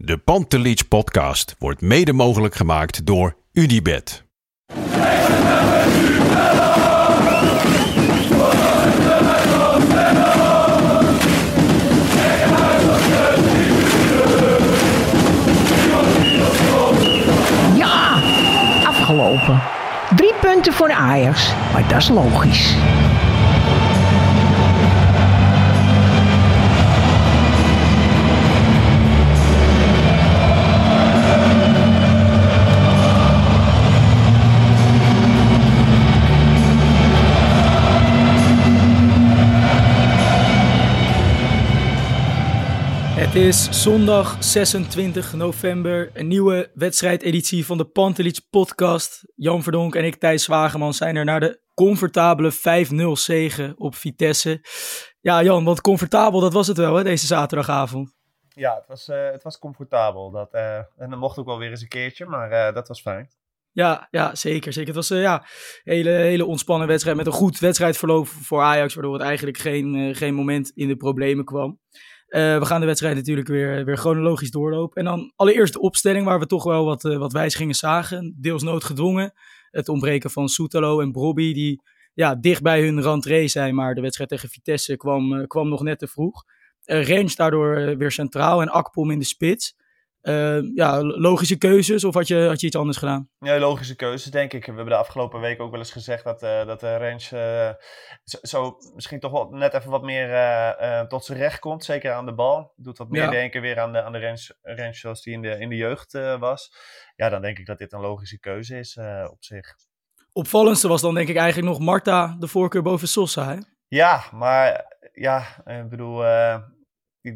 De Pantelich podcast wordt mede mogelijk gemaakt door UdiBet. Ja, afgelopen. Drie punten voor Ajax, maar dat is logisch. Is zondag 26 november, een nieuwe wedstrijdeditie van de Pantelich podcast. Jan Verdonk en ik, Thijs Zwageman, zijn er naar de comfortabele 5-0 zegen op Vitesse. Ja Jan, want comfortabel, dat was het wel hè, deze zaterdagavond. Ja, het was, eh, het was comfortabel. Dat, eh, en dat mocht ook wel weer eens een keertje, maar eh, dat was fijn. Ja, ja, zeker. zeker. Het was een ja, hele, hele ontspannen wedstrijd met een goed wedstrijdverloop voor Ajax, waardoor het eigenlijk geen, geen moment in de problemen kwam. Uh, we gaan de wedstrijd natuurlijk weer, weer chronologisch doorlopen. En dan allereerst de opstelling waar we toch wel wat, uh, wat wijzigingen zagen. Deels noodgedwongen. Het ontbreken van Soetalo en Brobby die ja, dicht bij hun rentree zijn. Maar de wedstrijd tegen Vitesse kwam, uh, kwam nog net te vroeg. Rens daardoor weer centraal en Akpom in de spits. Ja, logische keuzes of had je, had je iets anders gedaan? Ja, logische keuzes denk ik. We hebben de afgelopen week ook wel eens gezegd dat, uh, dat uh, Rens uh, zo, zo, misschien toch wel net even wat meer tot zijn recht komt. Zeker aan de bal. Doet wat meer ja. denken weer aan de, aan de Rens zoals die in de, in de jeugd was. Ja, dan denk ik dat dit een logische keuze is op zich. Opvallendste was dan denk ik eigenlijk nog Marta de voorkeur boven Sosa, hè? Ja, maar ja, ik bedoel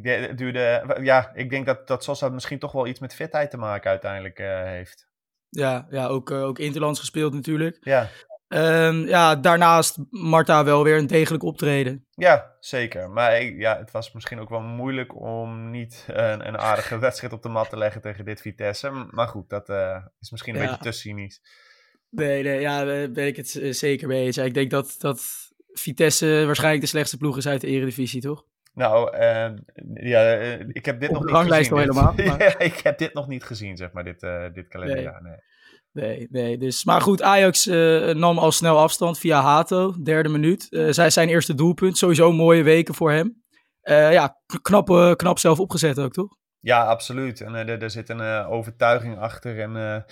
het duurde, ja, ik denk dat, dat Sosa misschien toch wel iets met fitheid te maken uiteindelijk uh, heeft. Ja, ja ook, uh, ook Interlands gespeeld natuurlijk. Ja. Um, ja, daarnaast Marta wel weer een degelijk optreden. Ja, zeker. Maar ik, ja, het was misschien ook wel moeilijk om niet een, een aardige wedstrijd op de mat te leggen tegen dit Vitesse. Maar goed, dat uh, is misschien een ja. beetje te cynisch. Nee, nee, ja, daar ben ik het zeker mee eens. Ik denk dat, dat Vitesse waarschijnlijk de slechtste ploeg is uit de Eredivisie, toch? Nou, uh, ja, uh, ik heb dit Op nog niet ranglijst gezien. al helemaal. Ja, ik heb dit nog niet gezien, zeg maar, dit, uh, dit kalenderjaar. Nee. Nee, nee. Dus, maar goed, Ajax nam al snel afstand via Hato, derde minuut. zij zijn eerste doelpunt, sowieso mooie weken voor hem. ja, knap, knap zelf opgezet ook, toch? Ja, absoluut. En er, er, zit een uh, overtuiging achter. En uh,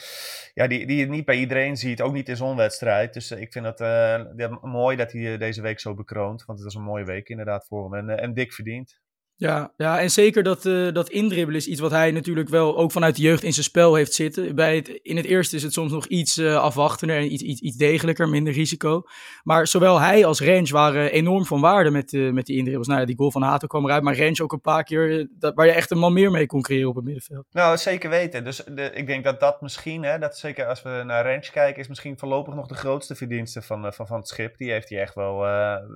ja, die, die je niet bij iedereen ziet, ook niet in zo'n wedstrijd. Dus ik vind het mooi dat hij deze week zo bekroont. Want het was een mooie week inderdaad voor hem. En, en dik verdiend. Ja, ja, en zeker dat, uh, dat indribbelen is iets wat hij natuurlijk wel ook vanuit de jeugd in zijn spel heeft zitten. Bij het, in het eerste is het soms nog iets uh, afwachtender en iets, iets, iets degelijker, minder risico. Maar zowel hij als Rens waren enorm van waarde met, uh, met die indribbels. Nou ja, die goal van Hato kwam eruit, maar Rens ook een paar keer dat, waar je echt een man meer mee kon creëren op het middenveld. Nou, zeker weten. Dus de, ik denk dat dat misschien, hè, dat zeker als we naar Rens kijken, is misschien voorlopig nog de grootste verdienste van, van, van het schip. Die heeft hij echt wel,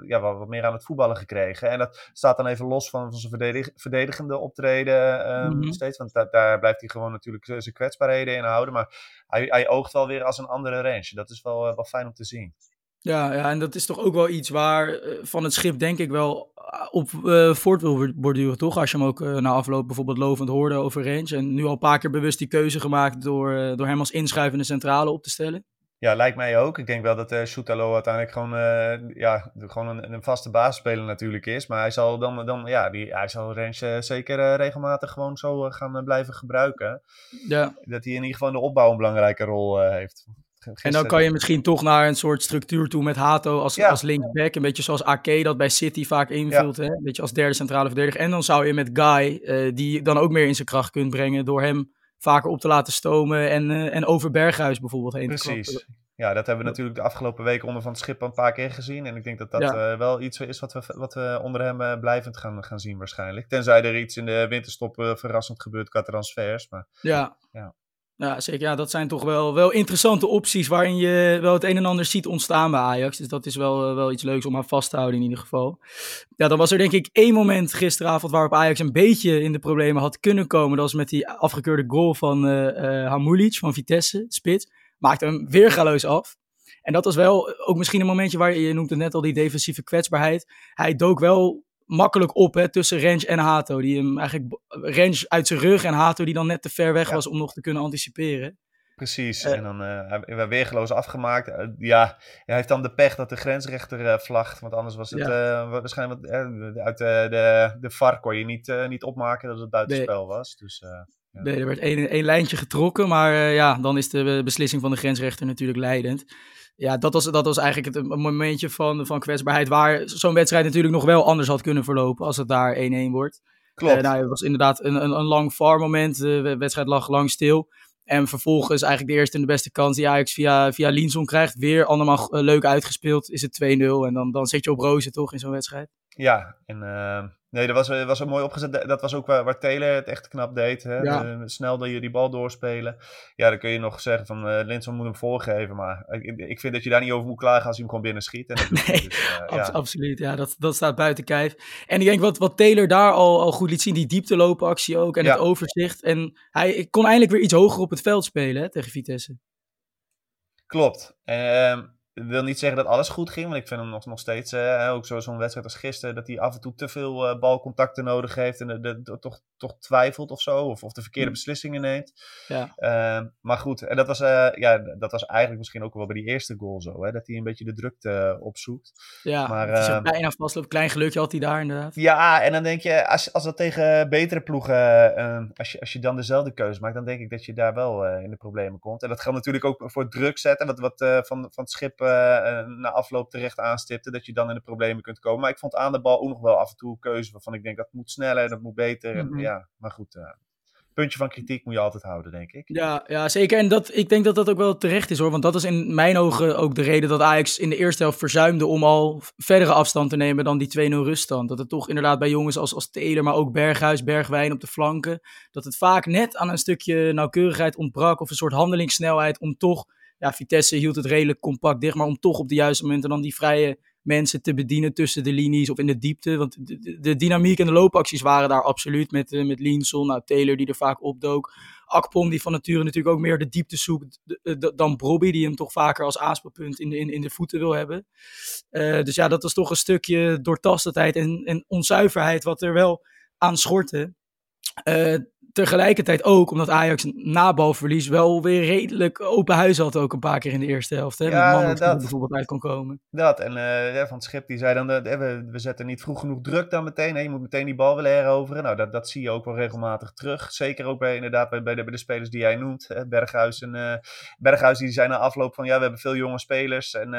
ja, wel wat meer aan het voetballen gekregen. En dat staat dan even los van, van verdedig verdedigende optreden um, mm -hmm. steeds. Want da daar blijft hij gewoon natuurlijk zijn kwetsbaarheden in houden. Maar hij, hij oogt wel weer als een andere range. Dat is wel, uh, wel fijn om te zien. Ja, ja, en dat is toch ook wel iets waar uh, van het schip denk ik wel op uh, voort wil borduren, toch? Als je hem ook uh, na afloop bijvoorbeeld lovend hoorde over range. En nu al een paar keer bewust die keuze gemaakt door, door hem als inschuivende centrale op te stellen. Ja, lijkt mij ook. Ik denk wel dat uh, Soetalo uiteindelijk gewoon, uh, ja, gewoon een, een, vaste basisspeler natuurlijk is. Maar hij zal dan, dan ja, die, hij zal Rens uh, zeker uh, regelmatig gewoon zo gaan blijven gebruiken. Ja. Dat hij in ieder geval in de opbouw een belangrijke rol heeft. Gisteren. En dan kan je misschien toch naar een soort structuur toe met Hato als, ja. als linksback. Een beetje zoals Ake dat bij City vaak invult. Ja. Hè? Een beetje als derde centrale verdediger. En dan zou je met Guy, die dan ook meer in zijn kracht kunt brengen door hem vaker op te laten stomen en, uh, en over Berghuis bijvoorbeeld heen Precies. te klappen. Ja, dat hebben we natuurlijk de afgelopen weken onder Van het Schip een paar keer gezien. En ik denk dat dat ja. uh, wel iets is wat we, wat we onder hem uh, blijvend gaan, gaan zien waarschijnlijk. Tenzij er iets in de winterstop uh, verrassend gebeurt qua transfers. Maar, ja. ja. Ja, zeker. Ja, dat zijn toch wel, wel interessante opties waarin je wel het een en ander ziet ontstaan bij Ajax. Dus dat is wel, wel iets leuks om aan vast te houden in ieder geval. Ja, dan was er denk ik één moment gisteravond waarop Ajax een beetje in de problemen had kunnen komen. Dat was met die afgekeurde goal van uh, uh, Hamulic van Vitesse, spits. Maakte hem weergaloos af. En dat was wel ook misschien een momentje waar je, noemt het net al die defensieve kwetsbaarheid. Hij dook wel makkelijk op hè, tussen Rens en Hato. Die hem eigenlijk Rens uit zijn rug en Hato die dan net te ver weg was om nog te kunnen anticiperen. Precies, en dan uh, we weergeloos afgemaakt. ja, hij heeft dan de pech dat de grensrechter vlagt, want anders was het ja. waarschijnlijk uit de, de, de VAR kon je niet, niet opmaken dat het buitenspel was. Dus, ja. Nee, er werd één, één lijntje getrokken, maar ja, dan is de beslissing van de grensrechter natuurlijk leidend ja, dat was, dat was eigenlijk het momentje van, van kwetsbaarheid. Waar zo'n wedstrijd natuurlijk nog wel anders had kunnen verlopen. als het daar 1-1 wordt. Klopt. Uh, nou, het was inderdaad een, een, een lang VAR moment. De wedstrijd lag lang stil. En vervolgens eigenlijk de eerste en de beste kans die Ajax via, via Linson krijgt. Weer allemaal leuk uitgespeeld. Is het 2-0. En dan, dan zit je op rozen toch in zo'n wedstrijd. Ja, en uh, nee, dat was, was een mooi opgezet. Dat was ook waar, waar Taylor het echt knap deed. Hè? Ja. snel dat je die bal doorspelen. Ja, dan kun je nog zeggen van uh, Linson moet hem voorgeven. Maar ik, ik vind dat je daar niet over moet klagen als hij hem gewoon binnen schiet. En nee, dus, uh, ja. absoluut. Ja, dat, dat staat buiten kijf. En ik denk wat, wat Taylor daar al, al goed liet zien, die diepteloopactie ook en ja. het overzicht. En hij kon eindelijk weer iets hoger op het veld spelen hè, tegen Vitesse. Klopt. Um, ik wil niet zeggen dat alles goed ging, want ik vind hem nog, nog steeds, uh, ook zo'n wedstrijd als gisteren, dat hij af en toe te veel uh, balcontacten nodig heeft en de, de, de, toch, toch twijfelt of zo, of, of de verkeerde mm. beslissingen neemt. Ja. Uh, maar goed, en dat was, uh, ja, dat was eigenlijk misschien ook wel bij die eerste goal zo, hè, dat hij een beetje de drukte opzoekt. Ja, maar, het is ook bijna. Klein gelukje had hij daar inderdaad. Ja, en dan denk je, als, als dat tegen betere ploegen, als, je, als je dan dezelfde keuze maakt, dan denk ik dat je daar wel in de problemen komt. En dat geldt natuurlijk ook voor druk zetten, wat, wat van, van het schip uh, na afloop terecht aanstipte, dat je dan in de problemen kunt komen. Maar ik vond aan de bal ook nog wel af en toe een keuze waarvan ik denk dat moet sneller, dat moet beter. En, mm -hmm. ja, maar goed, uh, puntje van kritiek moet je altijd houden, denk ik. Ja, ja zeker. En dat, ik denk dat dat ook wel terecht is hoor. Want dat is in mijn ogen ook de reden dat Ajax in de eerste helft verzuimde om al verdere afstand te nemen dan die 2-0 ruststand. Dat het toch inderdaad bij jongens als, als maar ook Berghuis, Bergwijn op de flanken, dat het vaak net aan een stukje nauwkeurigheid ontbrak of een soort handelingssnelheid om toch Vitesse hield het redelijk compact dicht, maar om toch op de juiste momenten dan die vrije mensen te bedienen tussen de linies of in de diepte. Want de, de dynamiek en de loopacties waren daar absoluut met, uh, met Linson, nou, Taylor die er vaak opdook. Akpom die van nature natuurlijk ook meer de diepte zoekt dan Brobby, die hem toch vaker als aanspeelpunt in de, in, in de voeten wil hebben. Uh, dus ja, dat was toch een stukje doortastendheid en, en onzuiverheid wat er wel aan schortte. Uh, tegelijkertijd ook omdat Ajax na balverlies wel weer redelijk open huis had ook een paar keer in de eerste helft. Hè? Ja, Met dat bijvoorbeeld uit kon komen. Dat, en uh, Van het Schip die zei dan, uh, we, we zetten niet vroeg genoeg druk dan meteen. Hè? Je moet meteen die bal willen heroveren. Nou, dat, dat zie je ook wel regelmatig terug. Zeker ook bij, inderdaad bij, bij, de, bij de spelers die jij noemt. Hè? Berghuis en uh, Berghuis die zijn na afloop van, ja, we hebben veel jonge spelers. En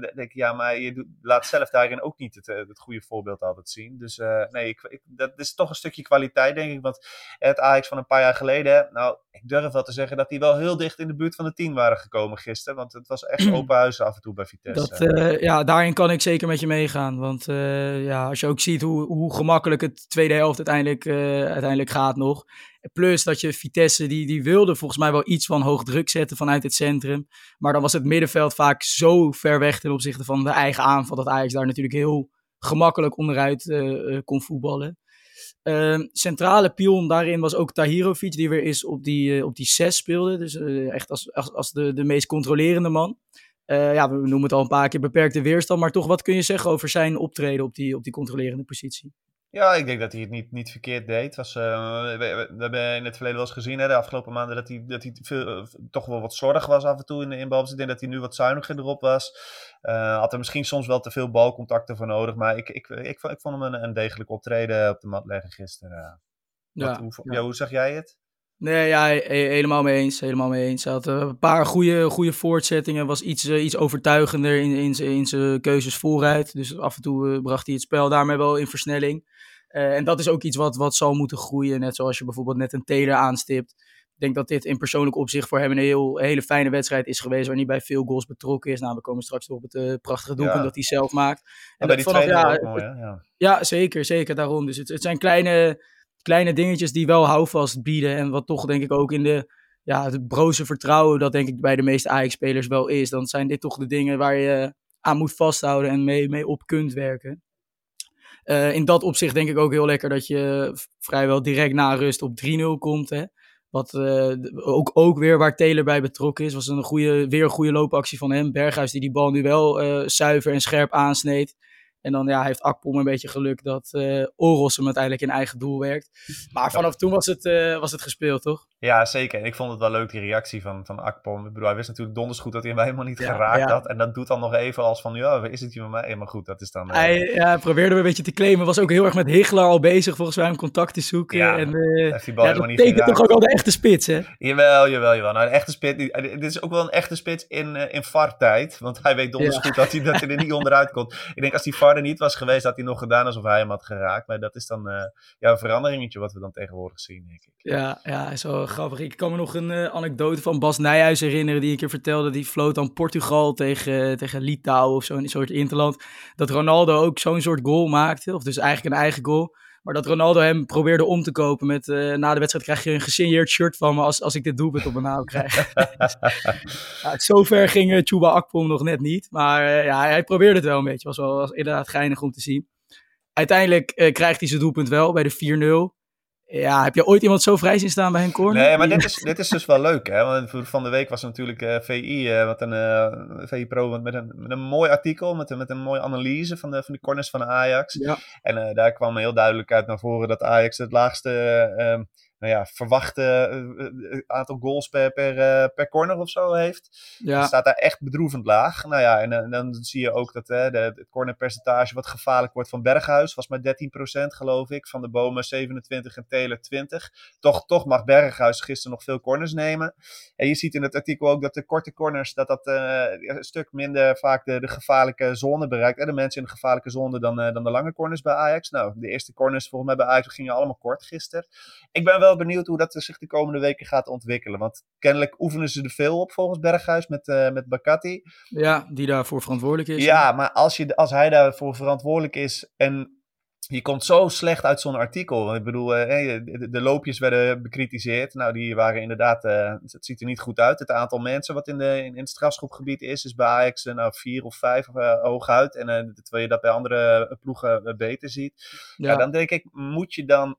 denk ik, ja, maar je doet, laat zelf daarin ook niet het, het goede voorbeeld altijd zien. Dus nee, ik, ik, dat is toch een stukje kwaliteit, denk ik. Want het Ajax van een paar jaar geleden, nou, ik durf wel te zeggen dat die wel heel dicht in de buurt van de 10 waren gekomen gisteren. Want het was echt open huis af en toe bij Vitesse. Dat, uh, ja, daarin kan ik zeker met je meegaan. Want uh, ja, als je ook ziet hoe, hoe gemakkelijk het tweede helft uiteindelijk, uh, uiteindelijk gaat nog. Plus dat je Vitesse, die, die wilde volgens mij wel iets van hoog druk zetten vanuit het centrum. Maar dan was het middenveld vaak zo ver weg ten opzichte van de eigen aanval. Dat Ajax daar natuurlijk heel gemakkelijk onderuit kon voetballen. Uh, centrale pion daarin was ook Tahirovic, die weer eens op die, uh, op die 6 speelde. Dus uh, echt als, als, als de, de meest controlerende man. Eh, ja, we noemen het al een paar keer beperkte weerstand. Maar toch, wat kun je zeggen over zijn optreden op die, op die controlerende positie? Ja, ik denk dat hij het niet, niet verkeerd deed. Was, we, we, hebben in het verleden wel eens gezien, hè, de afgelopen maanden, dat hij, dat hij veel, toch wel wat slordig was af en toe in, in balbezit. Ik denk dat hij nu wat zuiniger erop was. Uh, had er misschien soms wel te veel balcontacten voor nodig. Maar ik, ik, ik, ik, vond hem een, een degelijk optreden op de mat leggen gisteren. Ja, hoe, ja. hoe zeg jij het? Nee, ja, helemaal mee eens. Helemaal mee eens. Hij had een paar goede, goede voortzettingen. Was iets, uh, iets overtuigender in, in, in zijn keuzes vooruit. Dus af en toe uh, bracht hij het spel daarmee wel in versnelling. Uh, en dat is ook iets wat, wat zal moeten groeien. Net zoals je bijvoorbeeld net een Taylor aanstipt. Ik denk dat dit in persoonlijk opzicht voor hem een heel, hele fijne wedstrijd is geweest. Waar hij bij veel goals betrokken is. Nou, we komen straks op het prachtige doelpunt ja. dat hij zelf maakt. En die vanaf, ja, mooi, ja. ja, zeker, zeker. Daarom. Dus het, het zijn kleine, kleine dingetjes die wel houvast bieden. En wat toch denk ik ook in de, ja, het broze vertrouwen dat denk ik bij de meeste Ajax-spelers wel is. Dan zijn dit toch de dingen waar je aan moet vasthouden en mee, mee op kunt werken. Uh, in dat opzicht denk ik ook heel lekker dat je vrijwel direct na rust op 3-0 komt. Hè. Wat uh, ook, ook weer waar Taylor bij betrokken is. Was een goede, weer een goede loopactie van hem. Berghuis die die bal nu wel uh, zuiver en scherp aansneed. En dan ja, heeft Akpom een beetje geluk dat uh, Oros hem uiteindelijk in eigen doel werkt. Maar vanaf toen was het, uh, was het gespeeld, toch? Ja, zeker. En ik vond het wel leuk, die reactie van, van Akpom. Ik bedoel, hij wist natuurlijk donders goed dat hij hem helemaal niet geraakt had. En dat doet dan nog even als van, ja, is het hier met mij? Helemaal goed, dat is dan... Uh... Hij ja, probeerde een beetje te claimen. Was ook heel erg met Hichler al bezig, volgens mij, om contact te zoeken. Ja, en, heeft die bal ja, dat betekent toch ook wel de echte spits, hè? Jawel, jawel, jawel. Nou, een echte spits... Dit is ook wel een echte spits in, in VAR-tijd. Want hij weet donders goed dat hij, dat hij er niet onderuit komt. Ik denk, als die VAR niet was geweest, had hij nog gedaan alsof hij hem had geraakt. Maar dat is dan ja, een veranderingetje wat we dan tegenwoordig zien, denk ik. Ja, ja, wel grappig. Ik kan me nog een uh, anekdote van Bas Nijhuis herinneren die een keer vertelde. Die floot dan Portugal tegen, tegen Litouwen of zo, een soort interland. Dat Ronaldo ook zo'n soort goal maakte, of dus eigenlijk een eigen goal. Maar dat Ronaldo hem probeerde om te kopen met uh, na de wedstrijd krijg je een gesigneerd shirt van me als, als ik dit doelpunt op mijn naam krijg. ja, zover ging uh, Chuba Akpom nog net niet. Maar ja, hij probeerde het wel een beetje. Was wel was inderdaad geinig om te zien. Uiteindelijk krijgt hij zijn doelpunt wel bij de 4-0. Ja, heb je ooit iemand zo vrij zien staan bij een corner? Nee, maar dit is, dit is dus wel leuk. Hè? Want van de week was er natuurlijk uh, VI, uh, wat een, uh, VI Pro met een, met een mooi artikel, met, met een mooie analyse van de, van de corners van Ajax. Ja. En daar kwam heel duidelijk uit naar voren dat Ajax het laagste ehm, nou ja, verwachte uh, aantal goals per, per, uh, per corner of zo heeft. Ja. Staat daar echt bedroevend laag. Nou ja, en, en dan zie je ook dat de, het cornerpercentage wat gevaarlijk wordt van Berghuis was maar 13% geloof ik. Van de Bomen 27 en Taylor 20. Toch, toch mag Berghuis gisteren nog veel corners nemen. En je ziet in het artikel ook dat de korte corners dat dat een stuk minder vaak de, de gevaarlijke zone bereikt. En de mensen in de gevaarlijke zone dan, dan de lange corners bij Ajax. Nou, de eerste corners volgens mij bij Ajax gingen allemaal kort gisteren. Ik ben wel benieuwd hoe dat zich de komende weken gaat ontwikkelen. Want kennelijk oefenen ze er veel op volgens Berghuis met, uh, met Bakati. Ja, die daarvoor verantwoordelijk is. Ja, maar als, je, als hij daarvoor verantwoordelijk is en je komt zo slecht uit zo'n artikel. Want ik bedoel, uh, de, loopjes werden bekritiseerd. Nou, die waren inderdaad, uh, het ziet er niet goed uit. Het aantal mensen wat in, de, in, het strafschopgebied is, is bij Ajax uh, nou, vier of vijf hooguit. En terwijl je dat bij andere ploegen beter ziet. Ja. ja. dan denk ik, moet je dan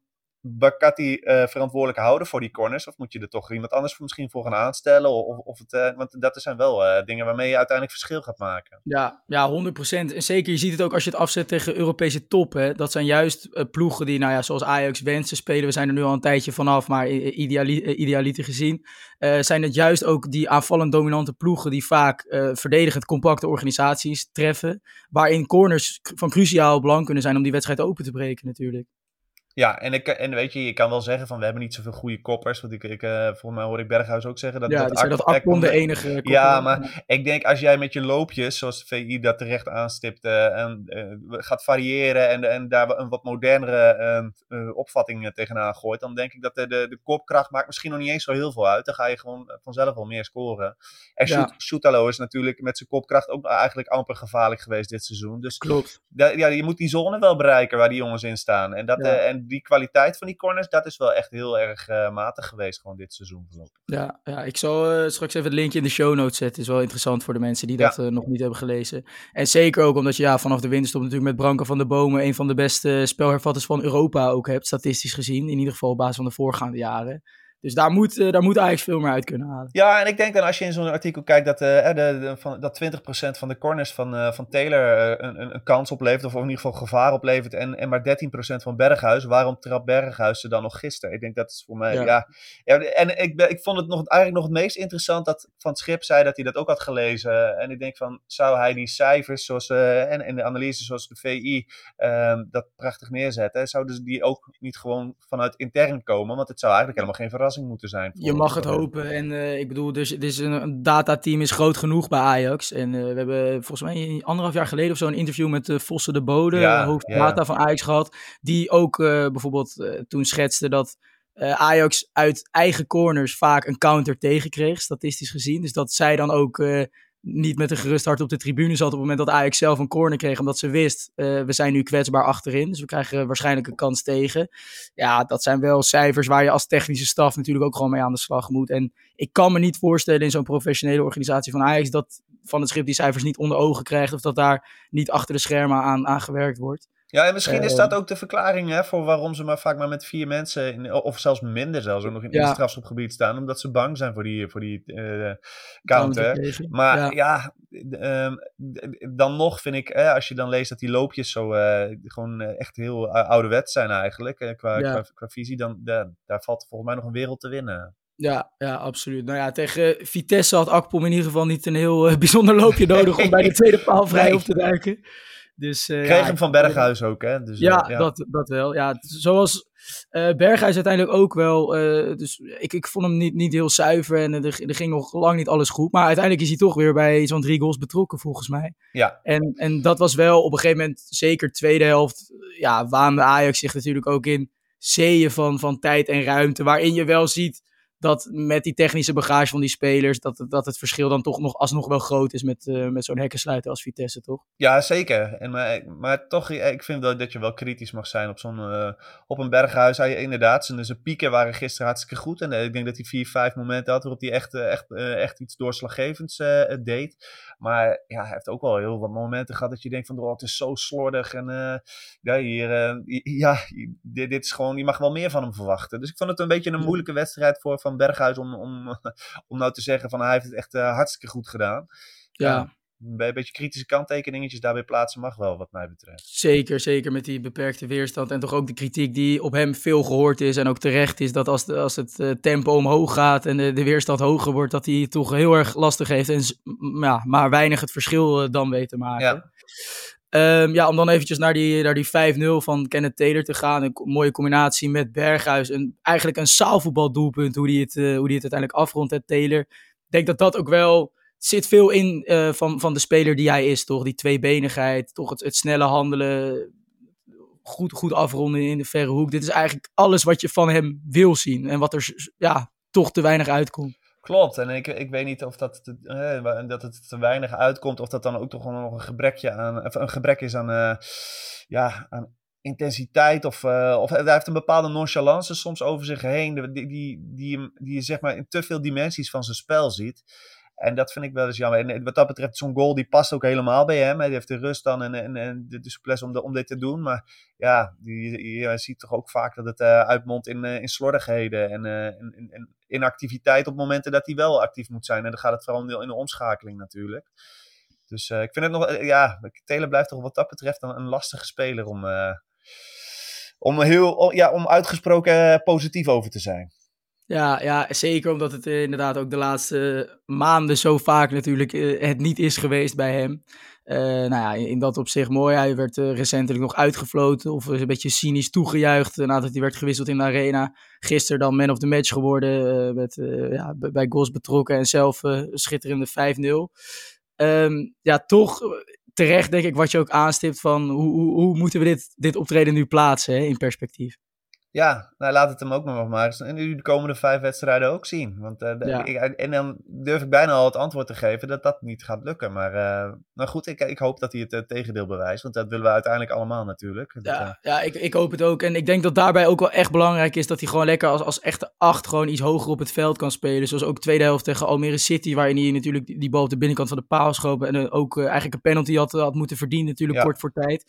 Bakati uh, verantwoordelijk houden voor die corners? Of moet je er toch iemand anders misschien voor gaan aanstellen? Of, of het, uh, want dat zijn wel uh, dingen waarmee je uiteindelijk verschil gaat maken. Ja, ja, 100%. En zeker, je ziet het ook als je het afzet tegen Europese top. Hè? Dat zijn juist ploegen die, nou ja, zoals Ajax wensen spelen. We zijn er nu al een tijdje vanaf, maar ideali idealiter gezien. zijn het juist ook die aanvallend dominante ploegen die vaak verdedigend compacte organisaties treffen. Waarin corners van cruciaal belang kunnen zijn om die wedstrijd open te breken natuurlijk. Ja, en, ik, en weet je, je kan wel zeggen van we hebben niet zoveel goede koppers. Want ik, ik, uh, volgens mij hoor ik Berghuis ook zeggen dat... Ja, dat, dat Akpom de enige kopper Ja, maar ik denk als jij met je loopjes, zoals de VI dat terecht aanstipt, uh, en, uh, gaat variëren en, en daar een wat modernere opvatting tegenaan gooit, dan denk ik dat de, de, de kopkracht maakt misschien nog niet eens zo heel veel uit. Dan ga je gewoon vanzelf wel meer scoren. En ja. Soetalo is natuurlijk met zijn kopkracht ook eigenlijk amper gevaarlijk geweest dit seizoen. Dus Klopt. ja, je moet die zone wel bereiken waar die jongens in staan. En dat... en die kwaliteit van die corners, dat is wel echt heel erg uh, matig geweest gewoon dit seizoen Ja, ja ik zal uh, straks even het linkje in de show notes zetten. is wel interessant voor de mensen die dat ja. uh, nog niet hebben gelezen. En zeker ook omdat je ja, vanaf de winterstop natuurlijk met Branko van de Bomen... een van de beste spelhervatters van Europa ook hebt, statistisch gezien. In ieder geval op basis van de voorgaande jaren. Dus daar moet, uh, daar moet Ajax veel meer uit kunnen halen. Ja, en ik denk dan als je in zo'n artikel kijkt dat, uh, de, de, van, dat 20% van de corners van, uh, van Taylor een, een, een, kans oplevert, of in ieder geval gevaar oplevert, en, en maar 13% van Berghuis. Waarom trapt Berghuis ze dan nog gisteren? Ik denk dat is voor mij, ja. ja, ja en ik, ik vond het nog, eigenlijk nog het meest interessant dat Van het Schip zei dat hij dat ook had gelezen. En ik denk van, zou hij die cijfers zoals, en, en de analyse zoals de VI ehm, dat prachtig neerzetten, zouden ze die ook niet gewoon vanuit intern komen? Want het zou eigenlijk helemaal geen verrassing moeten zijn. Je mag het hopen. En uh, ik bedoel, dus, dus een, een datateam is groot genoeg bij Ajax. En uh, we hebben volgens mij anderhalf jaar geleden of zo een interview met uh, Vossen de Bode, ja, hoofd data ja. van Ajax gehad. Die ook bijvoorbeeld toen schetste dat Ajax uit eigen corners vaak een counter tegenkreeg, statistisch gezien. Dus dat zij dan ook niet met een gerust hart op de tribune zat op het moment dat Ajax zelf een corner kreeg. Omdat ze wist, uh, we zijn nu kwetsbaar achterin. Dus we krijgen waarschijnlijk een kans tegen. Ja, dat zijn wel cijfers waar je als technische staf natuurlijk ook gewoon mee aan de slag moet. En ik kan me niet voorstellen in zo'n professionele organisatie van Ajax dat van het schip die cijfers niet onder ogen krijgt. Of dat daar niet achter de schermen aan, aan gewerkt wordt. Ja, en misschien is dat ook de verklaring hè, voor waarom ze maar vaak maar met vier mensen, in, of zelfs minder zelfs, ook nog in ja. het strafschopgebied staan. Omdat ze bang zijn voor die, voor die uh, counter. Maar ja, ja um, dan nog vind ik, eh, als je dan leest dat die loopjes zo uh, gewoon echt heel ouderwet zijn eigenlijk, qua, qua, qua, visie, dan daar valt volgens mij nog een wereld te winnen. Ja, ja, absoluut. Nou ja, tegen Vitesse had Akpom in ieder geval niet een heel bijzonder loopje nodig om bij de tweede paal vrij op te duiken. Dus, uh, Kreeg hem van Berghuis ook, hè? Dus, ja, ja, Dat, dat wel. Ja, zoals uh, Berghuis uiteindelijk ook wel. Uh, dus ik, ik vond hem niet, niet heel zuiver en er, er ging nog lang niet alles goed. Maar uiteindelijk is hij toch weer bij zo'n drie goals betrokken, volgens mij. Ja. En, en dat was wel op een gegeven moment, zeker tweede helft, ja, waande Ajax zich natuurlijk ook in zeeën van, van tijd en ruimte. Waarin je wel ziet dat met die technische bagage van die spelers, dat, dat het verschil dan toch nog alsnog wel groot is met, uh, met zo'n hekkensluiter als Vitesse, toch? Ja, zeker. En, maar, maar toch, ik vind dat, dat je wel kritisch mag zijn op zo'n uh, op een berghuis. Hij, inderdaad, zijn, zijn pieken waren gisteren hartstikke goed. En uh, ik denk dat hij vier, vijf momenten had waarop hij echt, echt, echt iets doorslaggevends deed. Maar ja, hij heeft ook wel heel wat momenten gehad dat je denkt van, oh, het is zo slordig. En ja, hier, ja dit, dit, is gewoon, je mag wel meer van hem verwachten. Dus ik vond het een beetje een moeilijke wedstrijd voor van Berghuis om, om, om nou te zeggen van hij heeft het echt uh, hartstikke goed gedaan. Ja. een beetje kritische kanttekeningetjes daarbij plaatsen mag wel, wat mij betreft. Zeker, zeker met die beperkte weerstand. En toch ook de kritiek die op hem veel gehoord is en ook terecht is. Dat als, de, als het uh, tempo omhoog gaat en de, de, weerstand hoger wordt, dat hij het toch heel erg lastig heeft. En ja, maar weinig het verschil uh, dan weet te maken. Ja. Um, ja, om dan eventjes naar die, naar die 5-0 van Kenneth Taylor te gaan. Een mooie combinatie met Berghuis. En eigenlijk een zaalvoetbaldoelpunt hoe hij het, uh, hoe die het uiteindelijk afrondt, hè, Taylor. Ik denk dat dat ook wel... zit veel in uh, van, van de speler die hij is, toch? Die tweebenigheid, toch het, het snelle handelen. Goed, goed afronden in de verre hoek. Dit is eigenlijk alles wat je van hem wil zien. En wat er ja, toch te weinig uitkomt. Klopt, en ik, ik weet niet of dat, dat het te weinig uitkomt, of dat dan ook toch nog een gebrekje aan, een gebrek is aan, uh, ja, aan intensiteit, of, uh, of hij heeft een bepaalde nonchalance soms over zich heen, die, die, die, die, die je zeg maar in te veel dimensies van zijn spel ziet. En dat vind ik wel eens jammer. En wat dat betreft, zo'n goal die past ook helemaal bij hem. Hij heeft de rust dan en, en, en de, souplesse om, om dit te doen. Maar ja, je, ziet toch ook vaak dat het uh, uitmondt in, uh, in slordigheden en, uh, in, in, inactiviteit op momenten dat hij wel actief moet zijn. En dan gaat het vooral in de omschakeling natuurlijk. Dus ik vind het nog, ja, Taylor blijft toch wat dat betreft een, een lastige speler om, om, heel, ja, om uitgesproken positief over te zijn. Ja, ja, zeker omdat het uh, inderdaad ook de laatste maanden zo vaak natuurlijk uh, het niet is geweest bij hem. Uh, nou ja, in dat opzicht mooi. Hij werd recentelijk nog uitgefloten of een beetje cynisch toegejuicht nadat hij werd gewisseld in de arena. Gisteren dan man of the match geworden, met, ja, bij goals betrokken en zelf schitterende 5-0. Um, ehm, ja, toch terecht denk ik wat je ook aanstipt van hoe, hoe, hoe moeten we dit, dit optreden nu plaatsen hè, in perspectief. Ja, nou laat het hem ook nog maar en nu de komende vijf wedstrijden ook zien. Want, uh, ik, en dan durf ik bijna al het antwoord te geven dat dat niet gaat lukken. Maar uh, nou goed, ik, ik hoop dat hij het uh, tegendeel bewijst. Want dat willen we uiteindelijk allemaal natuurlijk. Ja, ja ik, ik hoop het ook. En ik denk dat daarbij ook wel echt belangrijk is dat hij gewoon lekker als, als echte acht gewoon iets hoger op het veld kan spelen. Zoals ook tweede helft tegen Almere City, waarin hij natuurlijk die, die bal op de binnenkant van de paal schopen. En ook eigenlijk een penalty had, had moeten verdienen natuurlijk kort voor tijd.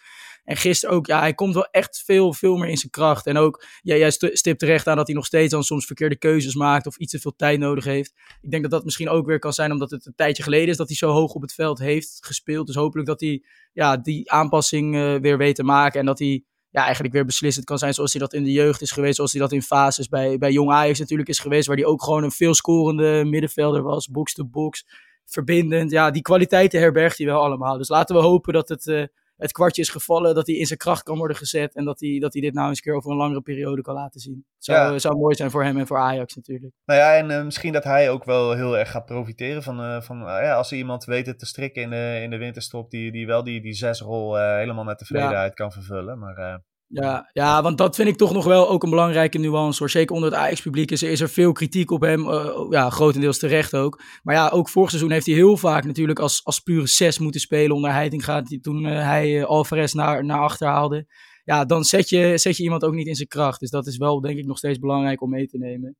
En gisteren ook, ja, hij komt wel echt veel, veel meer in zijn kracht. En ook, ja, jij stipt terecht aan dat hij nog steeds dan soms verkeerde keuzes maakt of iets te veel tijd nodig heeft. Ik denk dat dat misschien ook weer kan zijn omdat het een tijdje geleden is dat hij zo hoog op het veld heeft gespeeld. Dus hopelijk dat hij ja, die aanpassing uh, weer weet te maken en dat hij ja, eigenlijk weer beslissend kan zijn zoals hij dat in de jeugd is geweest, zoals hij dat in fases bij, bij Jong Ajax natuurlijk is geweest, waar hij ook gewoon een veel scorende middenvelder was, box-to-box, verbindend. Ja, die kwaliteiten herbergt hij wel allemaal. Dus laten we hopen dat het... Uh, het kwartje is gevallen, dat hij in zijn kracht kan worden gezet. En dat hij, dat hij dit nou eens een keer over een langere periode kan laten zien. Zou, ja. zou mooi zijn voor hem en voor Ajax natuurlijk. Nou ja, en uh, misschien dat hij ook wel heel erg gaat profiteren van, uh, van uh, ja, als er iemand weet te strikken in de, in de winterstop, die, die wel die, die zesrol helemaal naar tevredenheid ja. kan vervullen. Maar ja, ja, want dat vind ik toch nog wel ook een belangrijke nuance. Hoor. Zeker onder het Ajax-publiek is, er veel kritiek op hem. Uh, ja, grotendeels terecht ook. Maar ja, ook vorig seizoen heeft hij heel vaak natuurlijk als, als pure zes moeten spelen onder Heitinga. Toen uh, hij uh, Alvarez naar, naar achter haalde. Ja, dan zet je, zet je iemand ook niet in zijn kracht. Dus dat is wel denk ik nog steeds belangrijk om mee te nemen.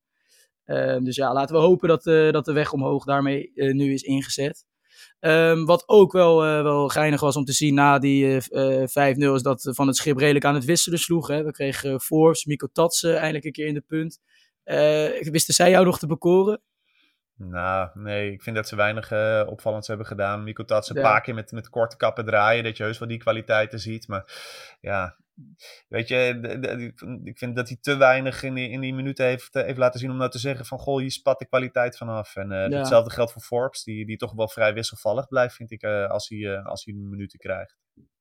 dus ja, laten we hopen dat, dat de weg omhoog daarmee nu is ingezet. Ehm, wat ook wel, wel geinig was om te zien na die 5-0 is dat Van het Schip redelijk aan het wisselen sloeg. Hè. We kregen Forbes, Miko Tatsen eindelijk een keer in de punt. wisten zij jou nog te bekoren? Nou, nee, ik vind dat ze weinig uh, opvallends hebben gedaan. Miko Tatsen een paar keer met, met korte kappen draaien, dat je heus wel die kwaliteiten ziet. Maar ja, weet je, ik vind dat hij te weinig in die, in die minuten heeft, eh, heeft laten zien om nou te zeggen van, goh, je spat de kwaliteit vanaf. En uh, hetzelfde geldt voor Forbes, die, die toch wel vrij wisselvallig blijft, vind ik, als, hij, als hij minuten krijgt.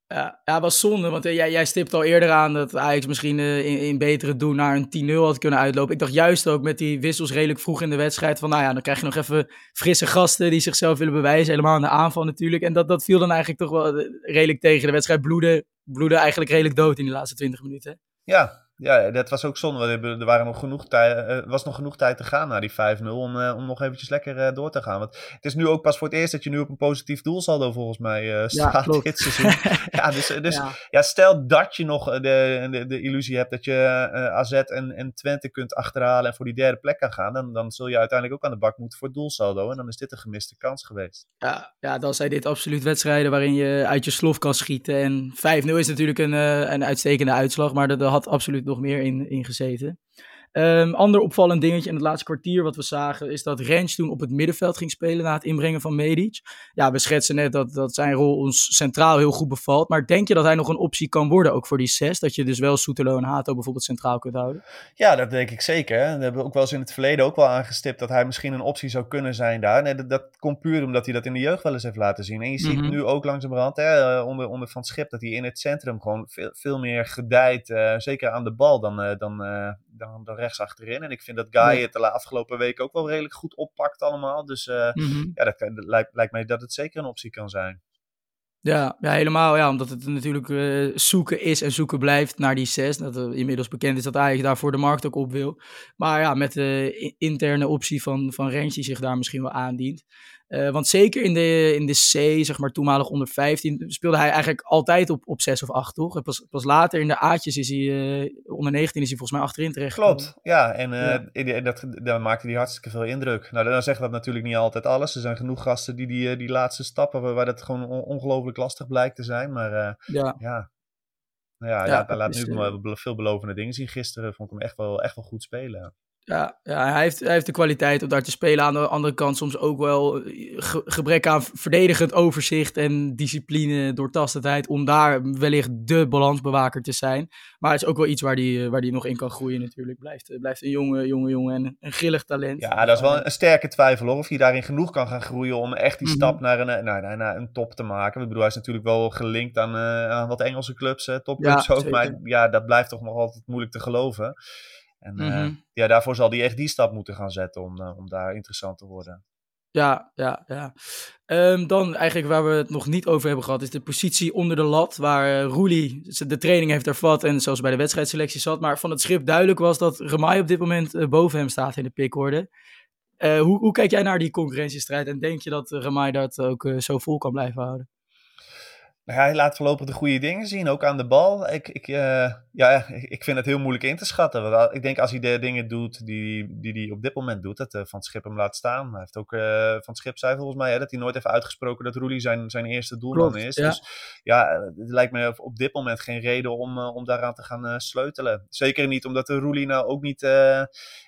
Ja, ja, was zonde, want jij, jij stipt al eerder aan dat Ajax misschien in, in betere doen naar een 10-0 had kunnen uitlopen. Ik dacht juist ook met die wissels redelijk vroeg in de wedstrijd van, nou ja, dan krijg je nog even frisse gasten die zichzelf willen bewijzen, helemaal in de aanval natuurlijk. En dat, dat viel dan eigenlijk toch wel redelijk tegen. De wedstrijd bloedde, bloedde eigenlijk redelijk dood in de laatste 20 minuten. Ja, ja, dat was ook zonde. Er waren nog genoeg tijd, uh, was nog genoeg tijd te gaan naar die 5-0 om, uh, om nog eventjes lekker uh, door te gaan. Want het is nu ook pas voor het eerst dat je nu op een positief doelsaldo volgens mij staat ja, dit seizoen. ja, dus, dus ja. ja. stel dat je nog de, de, de illusie hebt dat je AZ en, en Twente kunt achterhalen en voor die derde plek kan gaan, dan, dan zul je uiteindelijk ook aan de bak moeten voor het doelsaldo. En dan is dit een gemiste kans geweest. Ja, ja dan zijn dit absoluut wedstrijden waarin je uit je slof kan schieten. En 5-0 is natuurlijk een, een uitstekende uitslag, maar dat, dat had absoluut nog meer in, in gezeten. Um, ander opvallend dingetje in het laatste kwartier wat we zagen, is dat Rens toen op het middenveld ging spelen na het inbrengen van Medic. Ja, we schetsen net dat, dat zijn rol ons centraal heel goed bevalt. Maar denk je dat hij nog een optie kan worden, ook voor die zes? Dat je dus wel Soetelo en Hato bijvoorbeeld centraal kunt houden? Ja, dat denk ik zeker. We hebben ook wel eens in het verleden ook wel aangestipt dat hij misschien een optie zou kunnen zijn daar. Nee, dat, dat komt puur omdat hij dat in de jeugd wel eens heeft laten zien. En je ziet mhm. nu ook langzamerhand, hè, eh, onder, onder Van Schip, dat hij in het centrum gewoon veel, veel meer gedijt. Uh, zeker aan de bal dan, uh, dan, uh, dan, dan rechts achterin. En ik vind dat Guy het de afgelopen week ook wel redelijk goed oppakt allemaal. Dus uh, ja, dat, dat, lijkt, lijkt mij dat het zeker een optie kan zijn. Ja, ja, helemaal. Ja, omdat het natuurlijk uh, zoeken is en zoeken blijft naar die zes. Dat uh, inmiddels bekend is dat eigenlijk daarvoor de markt ook op wil. Maar ja, met de interne optie van, van Rens die zich daar misschien wel aandient. Uh, want zeker in de, in de C, zeg maar toenmalig onder 15, speelde hij eigenlijk altijd op, op 6 of 8, toch? Pas, pas later in de A'tjes is hij, uh, onder 19 is hij volgens mij achterin terecht. Klopt, ja. En uh, ja. dat, maakte hij hartstikke veel indruk. Nou, dan zegt dat natuurlijk niet altijd alles. Er zijn genoeg gasten die die, die laatste stappen, waar dat gewoon ongelooflijk lastig blijkt te zijn. Maar ja. ja. Nou ja, ja, hij laat nu veelbelovende dingen zien. Gisteren vond ik hem echt wel, echt wel goed spelen. Ja, ja hij, heeft, hij heeft de kwaliteit om daar te spelen. Aan de andere kant soms ook wel gebrek aan verdedigend overzicht en discipline, doortastendheid. Om daar wellicht de balansbewaker te zijn. Maar het is ook wel iets waar hij waar die nog in kan groeien natuurlijk. Blijft, blijft een jonge, jonge jongen en een grillig talent. Ja, dat is wel een sterke twijfel hoor. Of hij daarin genoeg kan gaan groeien om echt die mhm. stap naar een, naar, naar, een top te maken. Ik bedoel, hij is natuurlijk wel gelinkt aan, uh, aan wat Engelse clubs, topclubs ja, ook. Maar ja, dat blijft toch nog altijd moeilijk te geloven. En mm ja, daarvoor zal hij echt die stap moeten gaan zetten om, uh, om daar interessant te worden. Ja, ja, ja. Um, dan eigenlijk waar we het nog niet over hebben gehad, is de positie onder de lat. Waar uh, Roelie de training heeft ervat en zoals bij de wedstrijdselectie zat. Maar van het schip duidelijk was dat Remai op dit moment uh, boven hem staat in de pickorde. Uh, hoe, hoe kijk jij naar die concurrentiestrijd en denk je dat Remai dat ook zo vol kan blijven houden? Nou hij laat voorlopig de goede dingen zien, ook aan de bal. Ik, ik, uh, ja, ik vind het heel moeilijk in te schatten. Ik denk als hij de dingen doet die, die hij op dit moment doet, dat uh, Van Schip hem laat staan. Hij heeft ook uh, Van Schip zei volgens mij hè, dat hij nooit heeft uitgesproken dat Roelie zijn, zijn eerste doelman is. Ja. Dus ja, het lijkt me op dit moment geen reden om, om daaraan te gaan sleutelen. Zeker niet omdat de Roelie nou ook niet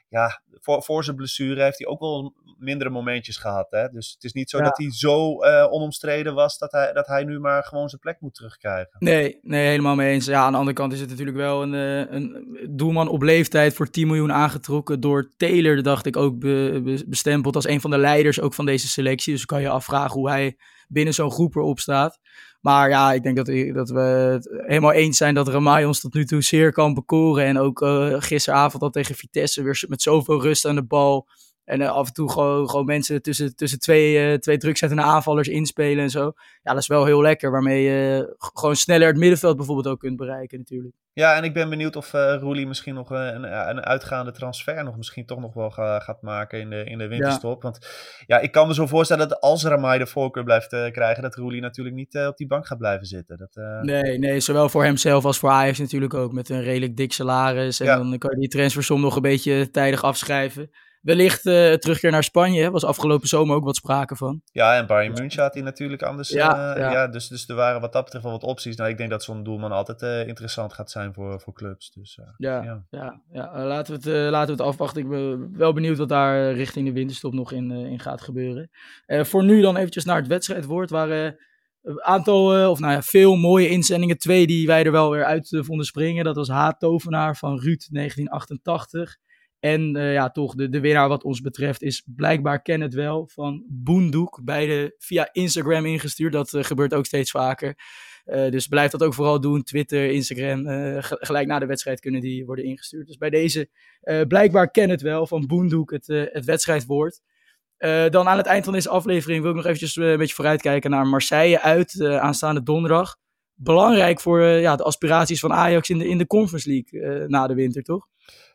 ja, voor, voor zijn blessure heeft hij ook wel mindere momentjes gehad. Hè? Dus het is niet zo dat hij zo uh, onomstreden was dat hij, dat hij nu maar gewoon zijn plek moet terugkrijgen. Nee, nee, helemaal mee eens. Ja, aan de andere kant is het natuurlijk wel een, eh, een doelman op leeftijd voor 10 miljoen aangetrokken door Taylor, dacht ik ook be, bestempeld als een van de leiders ook van deze selectie. Dus kan je afvragen hoe hij binnen zo'n groep erop staat. Maar ja, ik denk dat, dat we het helemaal eens zijn dat Ramai ons tot nu toe zeer kan bekoren. En ook uh, gisteravond al tegen Vitesse weer met zoveel rust aan de bal. En uh, af en toe gewoon, gewoon mensen tussen, tussen twee, uh, twee drukzettende aanvallers inspelen en zo. Ja, dat is wel heel lekker. Waarmee je gewoon sneller het middenveld bijvoorbeeld ook kunt bereiken natuurlijk. Ja, en ik ben benieuwd of uh, Roelie misschien nog een, een uitgaande transfer nog misschien toch nog wel ga, gaat maken in de, in de winterstop. Want ja, ik kan me zo voorstellen dat als Ramai de voorkeur blijft krijgen, dat Roelie natuurlijk niet op die bank gaat blijven zitten. Dat, Nee, nee, zowel voor hemzelf als voor Ajax natuurlijk ook met een redelijk dik salaris. En dan kan je die transfersom nog een beetje tijdig afschrijven. Wellicht uh, terugkeer naar Spanje. was afgelopen zomer ook wat sprake van. Ja, en Bayern München had hij natuurlijk anders. Ja, ja. ja, dus, dus er waren wat dat betreft wel wat opties. Nou, ik denk dat zo'n doelman altijd interessant gaat zijn voor, voor clubs. Dus, ja, ja, ja. ja. laten, we het, laten we het afwachten. Ik ben wel benieuwd wat daar richting de winterstop nog in, in gaat gebeuren. voor nu dan eventjes naar het wedstrijdwoord. Waar een aantal, of nou ja, veel mooie inzendingen. Twee die wij er wel weer uit vonden springen. Dat was Haat-Tovenaar van Ruud 1988. En uh, ja, toch de, de winnaar wat ons betreft is blijkbaar Ken het wel van Boendoek. Beide via Instagram ingestuurd. Dat gebeurt ook steeds vaker. dus blijf dat ook vooral doen. Twitter, Instagram. gelijk na de wedstrijd kunnen die worden ingestuurd. Dus bij deze blijkbaar Ken het wel van Boendoek het, het wedstrijdwoord. Dan aan het eind van deze aflevering wil ik nog eventjes een beetje vooruitkijken naar Marseille uit aanstaande donderdag. Belangrijk voor ja, de aspiraties van Ajax in de, in de Conference League na de winter, toch?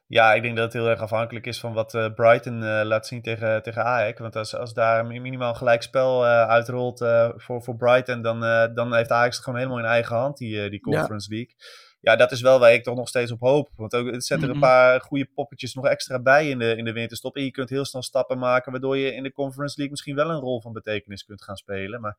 Ja, ik denk dat het heel erg afhankelijk is van wat Brighton laat zien tegen, tegen Ajax. Want als, als daar minimaal gelijkspel uitrolt voor, voor Brighton, dan, dan heeft Ajax het gewoon helemaal in eigen hand, die, die Conference ja. League ja, dat is wel waar ik toch nog steeds op hoop. Want ook, het zet er een mhm. paar goede poppetjes nog extra bij in de, in de winterstop. En je kunt heel snel stappen maken, waardoor je in de Conference League misschien wel een rol van betekenis kunt gaan spelen. Maar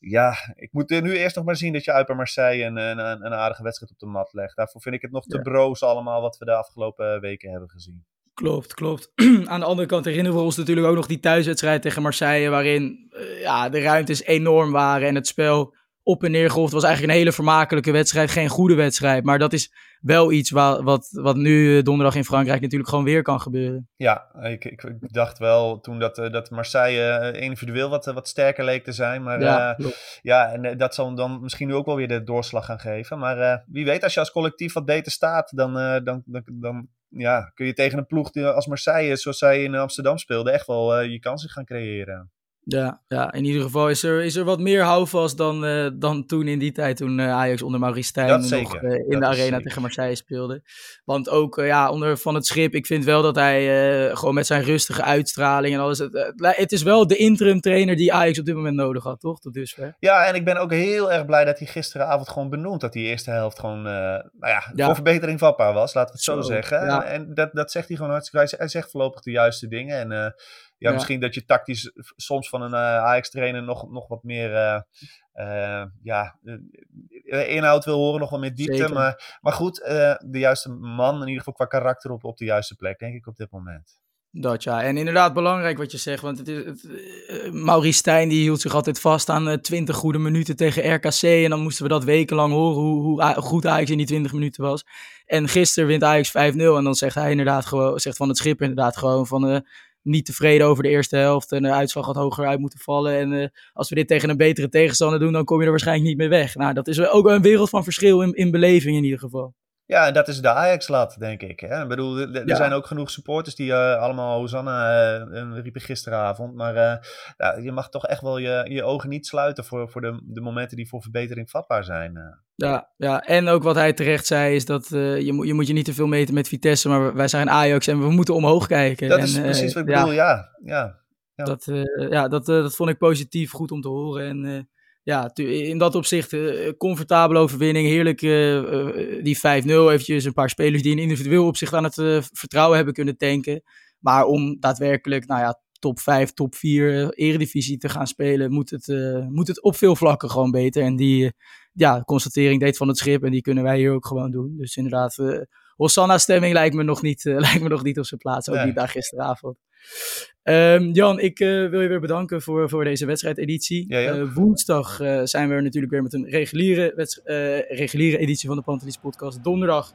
ja, ik moet nu eerst nog maar zien dat je uit bij Marseille een, een, een aardige wedstrijd op de mat legt. Daarvoor vind ik het nog te broos allemaal wat we de afgelopen weken hebben gezien. Klopt, klopt. Aan de andere kant herinneren we ons natuurlijk ook nog die thuiswedstrijd tegen Marseille, waarin uh, ja, de ruimtes enorm waren en het spel op en neer geholpen. Het was eigenlijk een hele vermakelijke wedstrijd. Geen goede wedstrijd. Maar dat is wel iets wat, wat, wat nu eh, donderdag in Frankrijk natuurlijk gewoon weer kan gebeuren. Ja, ik, ik, dacht wel toen dat, eh, dat Marseille eh, individueel wat, wat sterker leek te zijn. Maar ja, ja en dat zal dan misschien nu ook wel weer de doorslag gaan geven. Maar wie weet, als je als collectief wat beter staat, dan, dan, dan, dan ja, kun je tegen een ploeg als Marseille, zoals zij in Amsterdam speelde, echt wel je kansen gaan creëren. Ja, ja, in ieder geval is er, is er wat meer houvast dan, uh, dan toen in die tijd toen uh, Ajax onder Maurice Stijn nog uh, in de arena tegen Marseille speelde. Want ook ja, onder Van het Schip, ik vind wel dat hij gewoon met zijn rustige uitstraling en alles, het, het, is wel de interim trainer die Ajax op dit moment nodig had, toch? Tot dusver. Ja, en ik ben ook heel erg blij dat hij gisteravond gewoon benoemd dat die eerste helft gewoon, nou ja, ja, voor verbetering vatbaar was, laten we het zo, zo zeggen. Ja. En dat, dat zegt hij gewoon hartstikke, hij zegt voorlopig de juiste dingen en ja, misschien dat je tactisch soms van een uh, Ajax-trainer nog, nog wat meer uh, uh, ja, inhoud wil horen, nog wat meer diepte. Maar, maar goed, de juiste man, in ieder geval qua karakter op, op de juiste plek, denk ik op dit moment. Dat ja, en inderdaad belangrijk wat je zegt, want het is, het, Maurice Stijn die hield zich altijd vast aan uh, 20 goede minuten tegen RKC en dan moesten we dat wekenlang horen hoe, hoe, goed Ajax in die 20 minuten was. En gisteren wint Ajax 5-0 en dan zegt hij inderdaad gewoon, zegt van het schip inderdaad gewoon van niet tevreden over de eerste helft. En de uitslag had hoger uit moeten vallen. En uh, als we dit tegen een betere tegenstander doen, dan kom je er waarschijnlijk niet meer weg. Nou, dat is ook een wereld van verschil in, in beleving in ieder geval. Ja, en dat is de Ajax-lat, denk ik. Hè? Ik bedoel, er, zijn ook genoeg supporters die uh, allemaal Hosanna uh, riepen gisteravond. Maar uh, ja, je mag toch echt wel je, je ogen niet sluiten voor, voor de, de momenten die voor verbetering vatbaar zijn. Ja, ja, en ook wat hij terecht zei is dat je, moet, je moet je niet te veel meten met Vitesse. Maar wij zijn Ajax en we moeten omhoog kijken. Dat en, is precies wat ik bedoel, ja. ja. ja. Dat, ja, dat, dat vond ik positief, goed om te horen. En ja, in dat opzicht uh, comfortabele overwinning. Heerlijk uh, die 5-0. Eventjes een paar spelers die in individueel opzicht aan het vertrouwen hebben kunnen tanken. Maar om daadwerkelijk, nou ja, top 5, top 4 eredivisie te gaan spelen, moet het, moet het op veel vlakken gewoon beter. En die ja, constatering deed van het schip en die kunnen wij hier ook gewoon doen. Dus inderdaad, Hosanna-stemming lijkt me nog niet, lijkt me nog niet op zijn plaats. Ook niet daar gisteravond. Um, Jan, ik uh, wil je weer bedanken voor, voor deze wedstrijdeditie. Ja, uh, woensdag uh, zijn we er natuurlijk weer met een reguliere, reguliere editie van de Pantelis podcast. Donderdag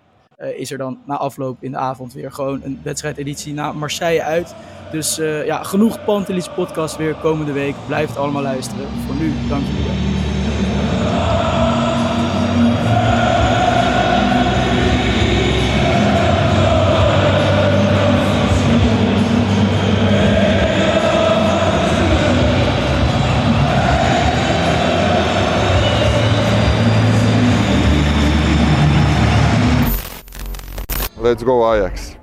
is er dan na afloop in de avond weer gewoon een wedstrijdeditie naar Marseille uit. Dus ja, genoeg Pantelis podcast weer komende week. Blijf het allemaal luisteren. Voor nu, dank jullie wel. Let's go Ajax.